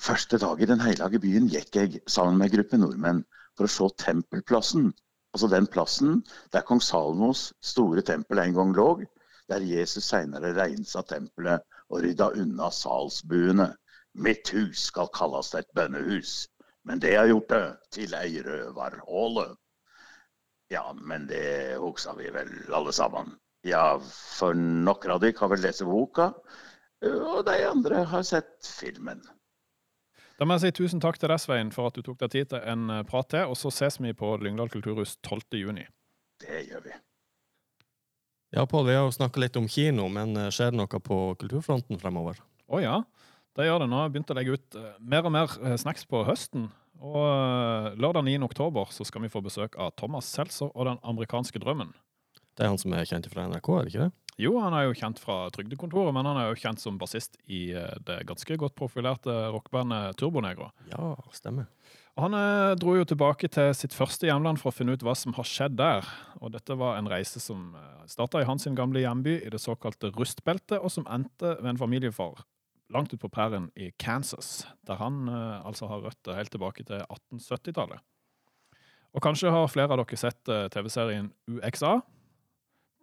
Første dag i Den hellige byen gikk jeg sammen med en gruppe nordmenn for å se tempelplassen. Altså den plassen der kong Salomos store tempel en gang lå, der Jesus senere rensa tempelet og rydda unna salsbuene. Mitt hus skal kalles et bønnehus, men det har gjort det til ei røverhåle. Ja, men det husker vi vel alle sammen. Ja, for noen av dere har vel lest boka, og de andre har sett filmen. Da må jeg si tusen takk til deg, Svein, for at du tok deg tid til en eh, prat til, og så ses vi på Lyngdal kulturhus 12. juni. Det gjør vi. Ja, Pål, vi har jo snakka litt om kino, men eh, skjer det noe på kulturfronten fremover? Å ja, det gjør det. Nå har jeg begynt å legge ut eh, mer og mer eh, snacks på høsten. Og eh, lørdag 9. oktober så skal vi få besøk av Thomas Seltzer og Den amerikanske drømmen. Det er han som er kjent fra NRK, er det ikke det? Jo, han er jo kjent fra Trygdekontoret, men han er jo kjent som bassist i det ganske godt profilerte rockebandet Turbonegro. Ja, stemmer. Han dro jo tilbake til sitt første hjemland for å finne ut hva som har skjedd der. Og dette var en reise som starta i hans gamle hjemby, i det såkalte Rustbeltet, og som endte ved en familiefar langt ut på prærien i Kansas, der han eh, altså har røtter helt tilbake til 1870-tallet. Og kanskje har flere av dere sett eh, TV-serien UXA.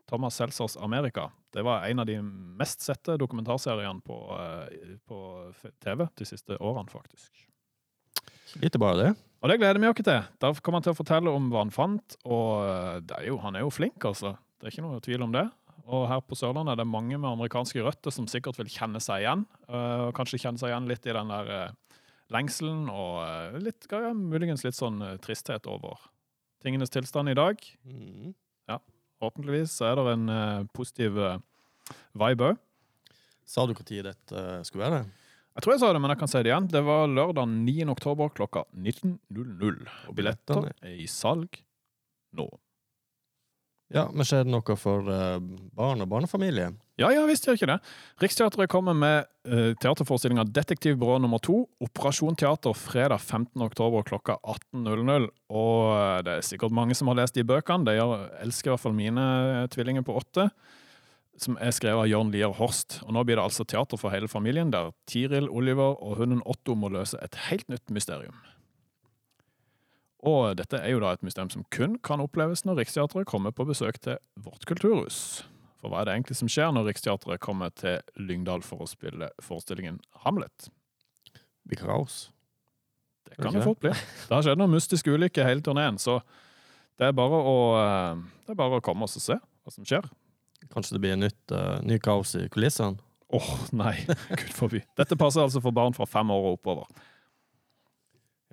Thomas Seltzers Amerika. Det var en av de mest sette dokumentarseriene på, eh, på TV de siste årene, faktisk. Lite bare det. Og det gleder vi oss til. Der kommer han til å fortelle om hva han fant, og eh, det er jo, han er jo flink, altså. Det er ikke noe tvil om det. Og her på Sørlandet er det mange med amerikanske røtter som sikkert vil kjenne seg igjen. eh, Og kanskje kjenne seg igjen litt i den der eh, lengselen og eh, litt, ja, muligens litt sånn tristhet over tingenes tilstand i dag. Mm. Forhåpentligvis så er det en positiv vibe òg. Sa du når dette skulle være? Jeg tror jeg sa det, men jeg kan si det igjen. Det var lørdag 9. oktober klokka 19.00. Og billetter er i salg nå. Ja, men skjer det noe for uh, barn og barnefamilie? Ja, ja, visst gjør ikke det. Riksteatret kommer med uh, teaterforestillinga Detektivbyrå nummer to, Operasjon teater, fredag 15. oktober klokka 18.00. Og uh, det er sikkert mange som har lest de bøkene. De gjør- elsker i hvert fall mine eh, tvillinger på åtte. Som er skrevet av Jørn Lier Horst. Og nå blir det altså teater for hele familien, der Tiril, Oliver og hunden Otto må løse et helt nytt mysterium. Og dette er jo da et museum som kun kan oppleves når Riksteatret kommer på besøk til vårt kulturhus. For hva er det egentlig som skjer når Riksteatret kommer til Lyngdal for å spille forestillingen Hamlet? Det blir kaos. Det kan det fort bli. Det har skjedd noen mystiske ulykker hele turneen, så det er bare å, eh, det er bare å komme oss og se hva som skjer. Kanskje det blir nytt, uh, ny kaos i kulissene? Åh, nei, gud forby. Dette passer altså for barn fra fem år og oppover.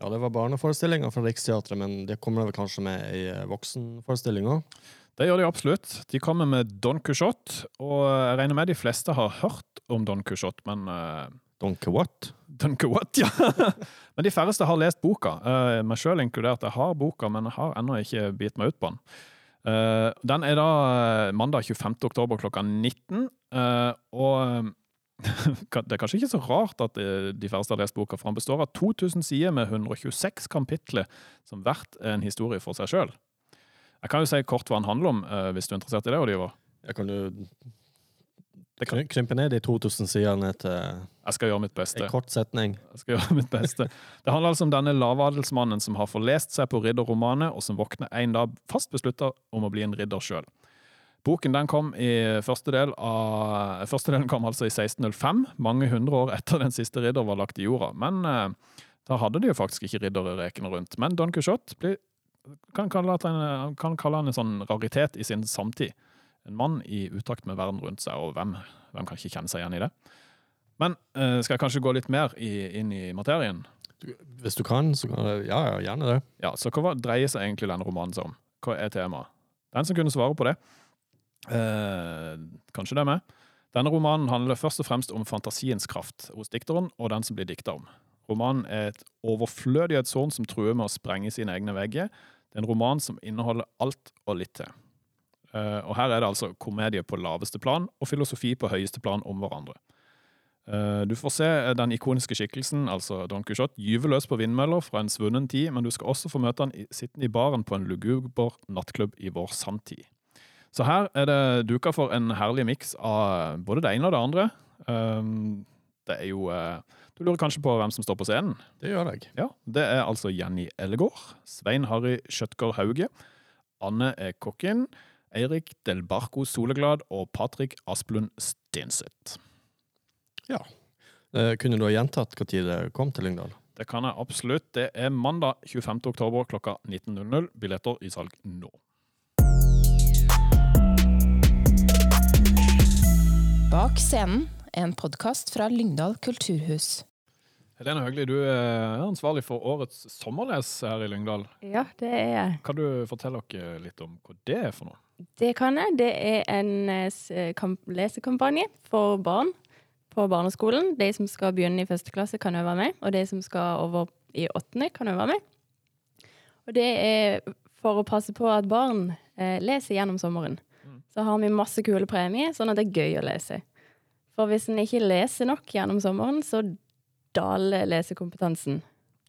Ja, det var barneforestillinger fra Riksteatret, men det kommer vel kanskje med ei eh, voksenforestilling òg? Det gjør de absolutt. De kommer med Don Quijote, og jeg regner med de fleste har hørt om Don Quijote, men uh, Don Quixote? Don Quixote, ja. men de færreste har lest boka. Uh, meg sjøl inkludert. Jeg har boka, men jeg har ennå ikke bitt meg ut på den. Uh, den er da mandag 25. oktober klokka 19. eh, og det er kanskje ikke så rart at eh, de færreste har lest boka, for den består av 2000 sider med 126 kapitler, som hvert er en historie for seg sjøl. Jeg kan jo si kort hva den handler om, eh, hvis du er interessert i det, Oliver. Jeg kan jo kan- krympe ned de 2000 sidene til Jeg skal gjøre mitt beste. en kort setning. Jeg skal gjøre mitt beste. Det handler altså om denne lavadelsmannen som har forlest seg på ridderromanet, og som våkner en dag fast beslutta om å bli en ridder sjøl. Boken den kom i første del av Første delen kom altså i 1605, mange hundre år etter den siste ridder var lagt i jorda. Men eh, da hadde de jo faktisk ikke riddere rekende rundt. Men Don Quijote blir, kan, kalle en, kan kalle han en sånn raritet i sin samtid. En mann i utakt med verden rundt seg, og hvem, hvem kan ikke kjenne seg igjen i det? Men eh, skal jeg kanskje gå litt mer i, inn i materien? Hvis du kan, så kan jeg Ja, ja, gjerne det. Ja, så hva dreier seg egentlig denne romanen seg om? Hva er temaet? Den som kunne svare på det, eh, kanskje det er meg. Denne romanen handler først og fremst om fantasiens kraft hos dikteren og den som blir dikta om. Romanen er et overflødighetshorn som truer med å sprenge sine egne vegger. Det er en roman som inneholder alt og litt til. Eh, og her er det altså komedie på laveste plan og filosofi på høyeste plan om hverandre. Eh, Du får se den ikoniske skikkelsen, altså Don Quijote, gyve løs på vindmøller fra en svunnen tid, men du skal også få møte han sittende i baren på en luguber nattklubb i vår samtid. Så her er det duka for en herlig miks av både det ene og det andre. Um, Det er jo uh, Du lurer kanskje på hvem som står på scenen? Det gjør jeg. Ja, Det er altså Jenny Ellegård, Svein Harry Skjøtgaard Hauge, Anne E. Kokkin, Eirik Del Barco Soleglad og Patrick Asplund Stenseth. Ja. Kunne du ha gjentatt når det kom til Lyngdal? Det kan jeg absolutt. Det er mandag 25. oktober klokka 19.00. Billetter i salg nå. Bak scenen, en podkast fra Lyngdal kulturhus. Helene Høgli, du er ansvarlig for årets sommerles her i Lyngdal. Ja, det er jeg. Kan du fortelle oss litt om hva det er for noe? Det kan jeg. Det er en eh, kamp lesekampanje for barn på barneskolen. De som skal begynne i første klasse, kan øve være med. Og de som skal over i åttende, kan øve være med. Og det er for å passe på at barn eh, leser gjennom sommeren. Mm. Så har vi masse kule premier, sånn at det er gøy å lese. For hvis en ikke leser nok gjennom sommeren, så daler lesekompetansen.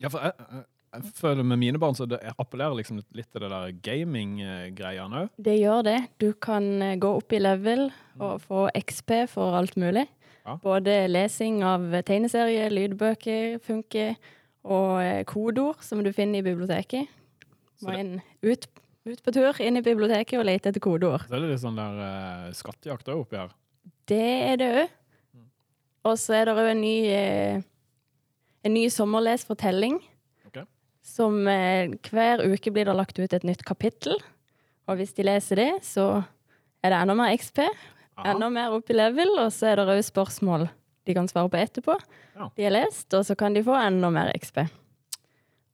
Ja, for jeg, jeg, jeg føler med mine barn så det appellerer liksom litt til det der gaming-greiene òg. Det gjør det. Du kan eh, gå opp i level og få XP for alt mulig. Ja. Både lesing av tegneserier, lydbøker funker, og eh, kodeord som du finner i biblioteket. Må inn, ut, ut på tur inn i biblioteket og lete etter kodeord. Så er det litt sånn der uh, skattejakt òg oppi her. Det er det òg. Og så er det òg en ny uh, en ny sommerlesfortelling. Okay. Som uh, hver uke blir det lagt ut et nytt kapittel. Og hvis de leser det, så er det enda mer XP. Aha. Enda mer opp i level, og så er det òg spørsmål de kan svare på etterpå. Ja. De har lest, og så kan de få enda mer XP.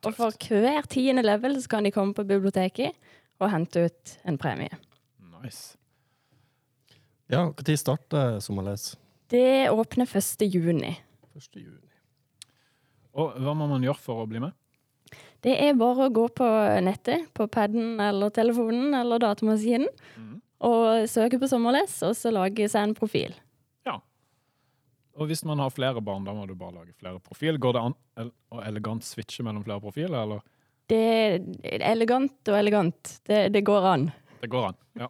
Og for hver tiende level så kan de komme på biblioteket og hente ut en premie. Nice. Ja, Når starter sommerles? Det åpner 1. juni. 1. juni. Og hva må man gjøre for å bli med? Det er bare å gå på nettet, på paden eller telefonen eller datamaskinen, og søke på sommerles, og så lage seg en profil. Ja. Og hvis man har flere barn, da må du bare lage flere profil. Går det an å elegant switche mellom flere profiler, eller? Det er elegant og elegant. Det, det går an. Det går an. Ja.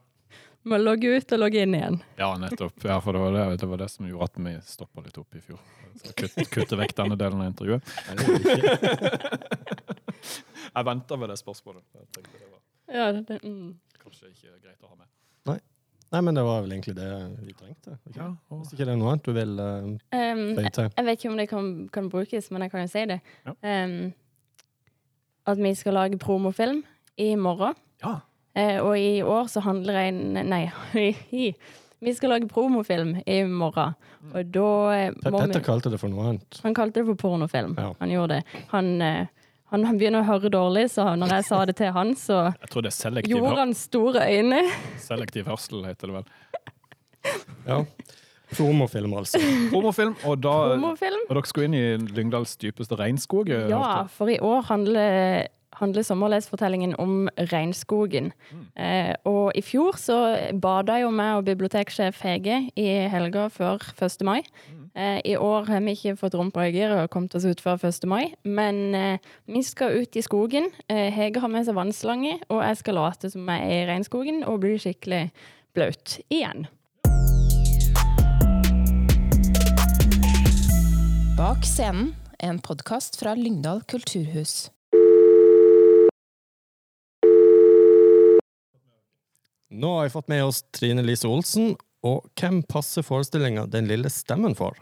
Må logge ut og logge inn igjen. Ja, nettopp. Ja, for det var det, det var det som gjorde at vi stoppa litt opp i fjor. Så kutt, kutte vekk denne delen av intervjuet. Jeg venta med det spørsmålet. Jeg tenkte det var Ja, det, mm. kanskje ikke greit å ha med. Nei, men det var vel egentlig det vi trengte. Okay? Ja, og Hvis ikke det er noe annet du vil uh, Um, føye til. Jeg vet ikke om det kan, kan brukes, men jeg kan jo si det. Ja. Um, at vi skal lage promofilm i morgen. Ja. Eh, og i år så handler jeg Nei, vi skal lage promofilm i morgen. Og da eh, må Petter vi kalte det for noe annet. Han kalte det for pornofilm. Ja. Han gjorde det. Han, eh, han, han begynner å høre dårlig, så når jeg sa det til han, så Jeg tror det gjorde han store øyne. selektiv hørsel, heter det vel. Ja. Promofilm, altså. Promofilm, og da Promofilm. Og dere skulle inn i Lyngdals dypeste regnskog? eh, Ja, for i år handler, handler sommerlesfortellingen om regnskogen. Eh, og i fjor så bada jo meg og biblioteksjef Hege i helga før 1. mai. Eh, I år har vi ikke fått rumpeøyer og kommet oss ut før 1. mai, men eh, vi skal ut i skogen. Eh, Hege har med seg vannslange, og jeg skal late som jeg er i regnskogen og bli skikkelig blaut igjen. Bak scenen, en podkast fra Lyngdal kulturhus. Nå har vi fått med oss Trine Lise Olsen, og hvem passer forestillinga Den lille stemmen for?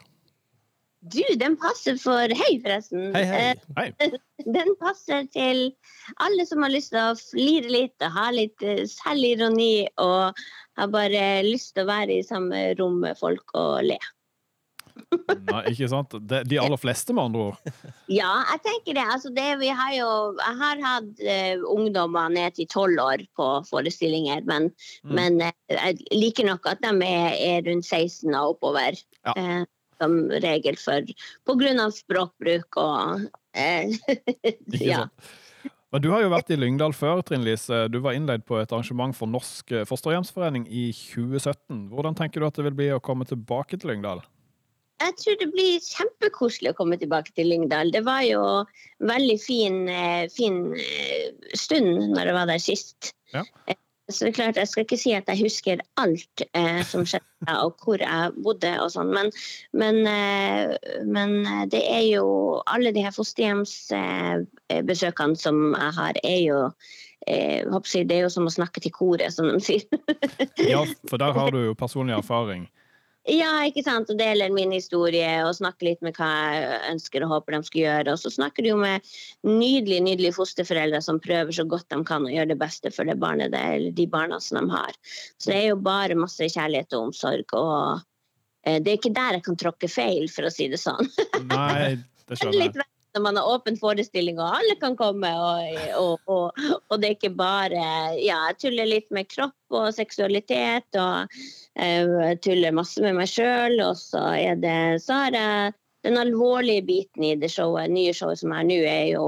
Du, den passer for Hei, forresten. Hei, hei. Hei. Eh, Den passer til alle som har lyst til å flire litt og ha litt eh, selvironi og har bare lyst til å være i samme rom med folk og le. Nei, ikke sant? De, de aller fleste, med andre ord. Ja, jeg tenker det. Altså det vi har jo, jeg har hatt uh, ungdommer ned til tolv år på forestillinger, men, Mm. men uh, jeg liker nok at de er, er rundt 16 og oppover. Ja. Uh, som regel for av språkbruk og ja. Men du har jo vært i Lyngdal før, Trine Lise. Du var innleid på et arrangement for Norsk fosterhjemsforening i 2017. Hvordan tenker du at det vil bli å komme tilbake til Lyngdal? Jeg tror det blir kjempekoselig å komme tilbake til Lyngdal. Det var jo en veldig fin, eh, fin eh, stund når jeg var der sist. Ja. Eh, Så det er klart, Jeg skal ikke si at jeg husker alt eh, som skjedde og hvor jeg bodde og sånn, men, men, eh, men eh, det er jo Alle de her fosterhjemsbesøkene som jeg har, er jo eh, jeg, Det er jo som å snakke til koret, som de sier. Ja, for der har du jo personlig erfaring. Ja, ikke sant. Og deler min historie og snakker litt med hva jeg ønsker og håper de skal gjøre. Og så snakker du jo med nydelige nydelige fosterforeldre som prøver så godt de kan å gjøre det beste for det barnet det, eller de barna som de har. Så det er jo bare masse kjærlighet og omsorg. Og eh, det er ikke der jeg kan tråkke feil, for å si det sånn. Nei, det er skjønner jeg. når man har åpen forestilling og alle kan komme, og, og, og, og det er ikke bare Ja, jeg tuller litt med kropp og seksualitet, og jeg tuller masse med meg sjøl, og så er det Så har jeg den alvorlige biten i det showet, nye showet som er nå, er jo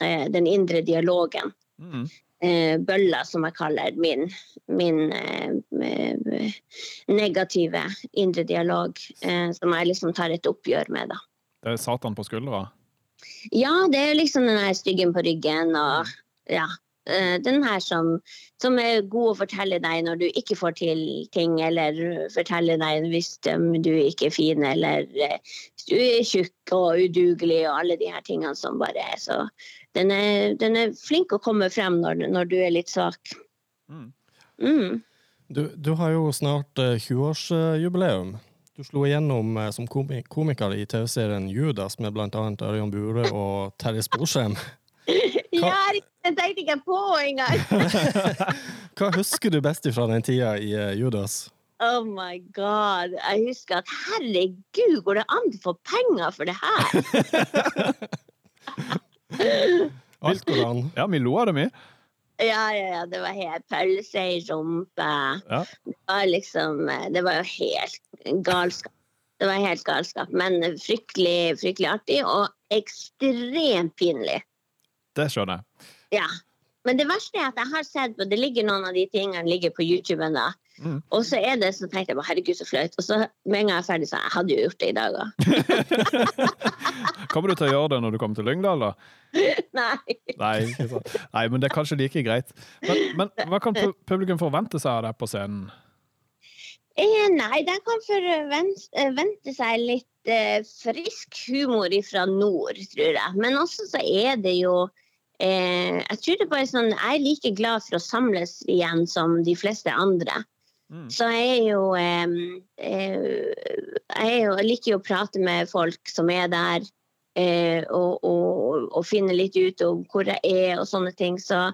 eh, den indre dialogen. Mm. Eh, bølla, som jeg kaller min, min eh, negative indre dialog, eh, som jeg liksom tar et oppgjør med, da. Det er Satan på skuldra. Ja, det er liksom den her styggen på ryggen og ja. eh, Den her som, som er god å fortelle deg når du ikke får til ting, eller fortelle deg hvis du ikke er fin, eller eh, hvis du er tjukk og udugelig og alle de her tingene som bare er så Den er, den er flink å komme frem når, når du er litt svak. Mm. Mm. Du, du har jo snart eh, 20-årsjubileum. Du slo igjennom eh, som komiker i TV-serien Judas med annet Ørjan Bure og Terje Sporsem. Ja, det tenkte ikke jeg på engang! Hva husker du best fra den tida i eh, Judas? Oh my god. Jeg husker at herregud, går det an å få penger for det her? Alt går an. Ja, vi lo av det, vi. Ja, ja, ja. Det var helt pølse i rumpa. Ja. Det var liksom Det var jo helt galskap. Det var helt galskap, men fryktelig, fryktelig artig og ekstremt pinlig. Det skjønner jeg. Ja. Men det verste er at jeg har sett på Det ligger noen av de tingene ligger på YouTube ennå. Mm. Og så er det så tenkte jeg bare herregud, så flaut. Og så med en gang jeg er ferdig, så jeg hadde jo gjort det i dag òg. Kommer du til å gjøre det når du kommer til Lyngdal, da? Nei. Nei. Nei, men det er kanskje like greit. Men, men hva kan publikum forvente seg av deg på scenen? Eh, nei, de kan forvente seg litt eh, frisk humor fra nord, tror jeg. Men også så er det jo eh, Jeg tror det bare sånn Jeg er like glad for å samles igjen som de fleste andre. Mm. Så jeg er jo eh, eh, Jeg er jo, jeg liker jo å prate med folk som er der. Eh, og, og, og finne litt ut om hvor jeg er og sånne ting. Så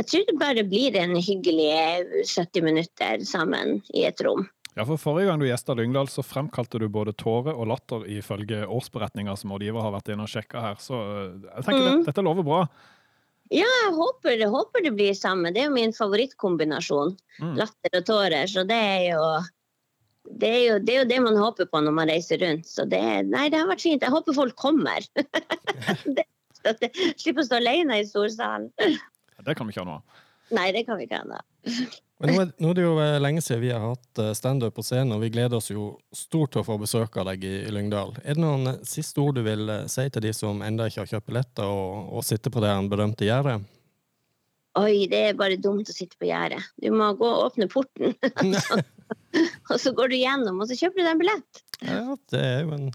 jeg tror det bare blir en hyggelig eh, 70 minutter sammen i et rom. Ja, for Forrige gang du gjesta Lyngdal, så fremkalte du både tårer og latter ifølge årsberetninga som rådgiver har vært inne og sjekka her. Så øh, jeg tenker Mm. det, dette lover bra. Ja, jeg håper, jeg håper det blir samme. Det er jo min favorittkombinasjon. Mm. Latter og tårer. Så det er jo det er, jo, det er jo det man håper på når man reiser rundt. Så det, nei, det har vært fint. Jeg håper folk kommer. det, at jeg slipper å stå alene i storsalen. Det kan vi ikke ha nå. Nei, det kan vi ikke ha. da. Men nå er, nå er det jo eh, lenge siden vi har hatt eh, standup på scenen, og vi gleder oss jo stort til å få besøk av deg i, Lyngdal. Er det noen eh, siste ord du vil si til de som ennå ikke har kjøpt billetter, og, og sitter på det berømte gjerdet? Oi, det er bare dumt å sitte på gjerdet. Du må gå og åpne porten. og så går du gjennom, og så kjøper du deg en billett. Ja, det er jo en,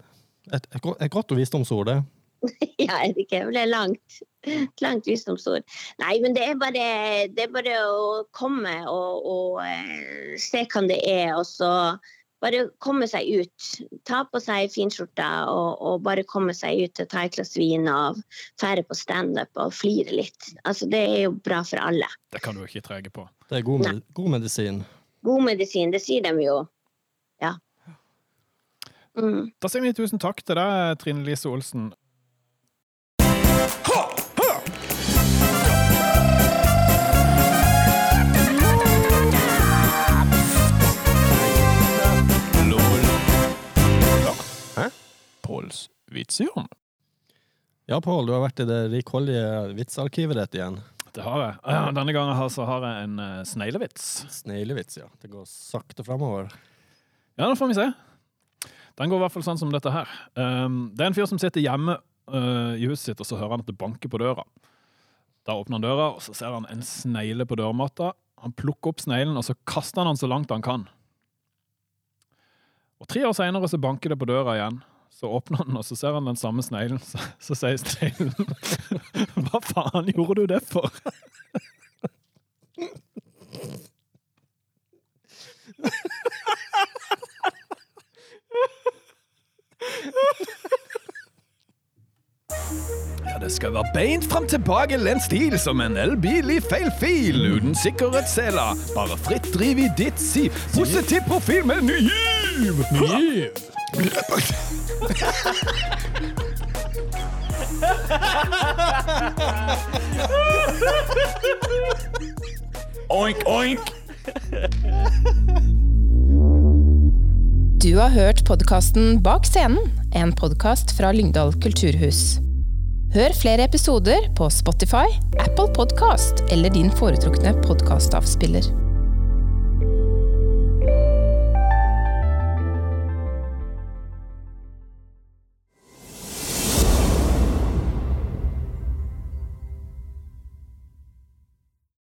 et, et, godt- godt visdomsord, det. Ja, er det ikke? Det er langt. Et langt visdomsord. Nei, men det er bare, det er bare å komme og, og eh, se hva det er, og så bare komme seg ut. Ta på seg finskjorta og, og bare komme seg ut til ta et glass vin og fære på standup og flire litt. Altså, det er jo bra for alle. Det kan du ikke trege på. Det er god, med, god medisin. God medisin, det sier de jo. Ja. Mm. Da sier vi tusen takk til deg, Trine Lise Olsen. Påls vitsehjørne. Ja, Pål, du har vært i det rikholdige vitsarkivet ditt igjen. Det har jeg. Ja, Denne gangen her så har jeg en uh, sneglevits. Sneglevits, ja. Det går sakte framover. Ja, nå får vi se. Den går i hvert fall sånn som dette her. Um, det er en fyr som sitter hjemme uh, i huset sitt, og så hører han at det banker på døra. Da åpner han døra, og så ser han en snegle på dørmatta. Han plukker opp sneglen, og så kaster han den så langt han kan. Og Tre år seinere så banker det på døra igjen. Så åpner han, og så ser han den samme sneglen. Så, så sier sneglen Hva faen gjorde du det for? Ja, det skal være beint fram tilbakelent stil som en elbil i feil fil. Uten sikkerhetsseler, bare fritt driv i ditt siv. Positiv profil med ny giv! Oink, oink! Du har hørt podkasten Bak scenen, en podkast fra Lyngdal kulturhus. Hør flere episoder på Spotify, Apple Podkast eller din foretrukne podkastavspiller.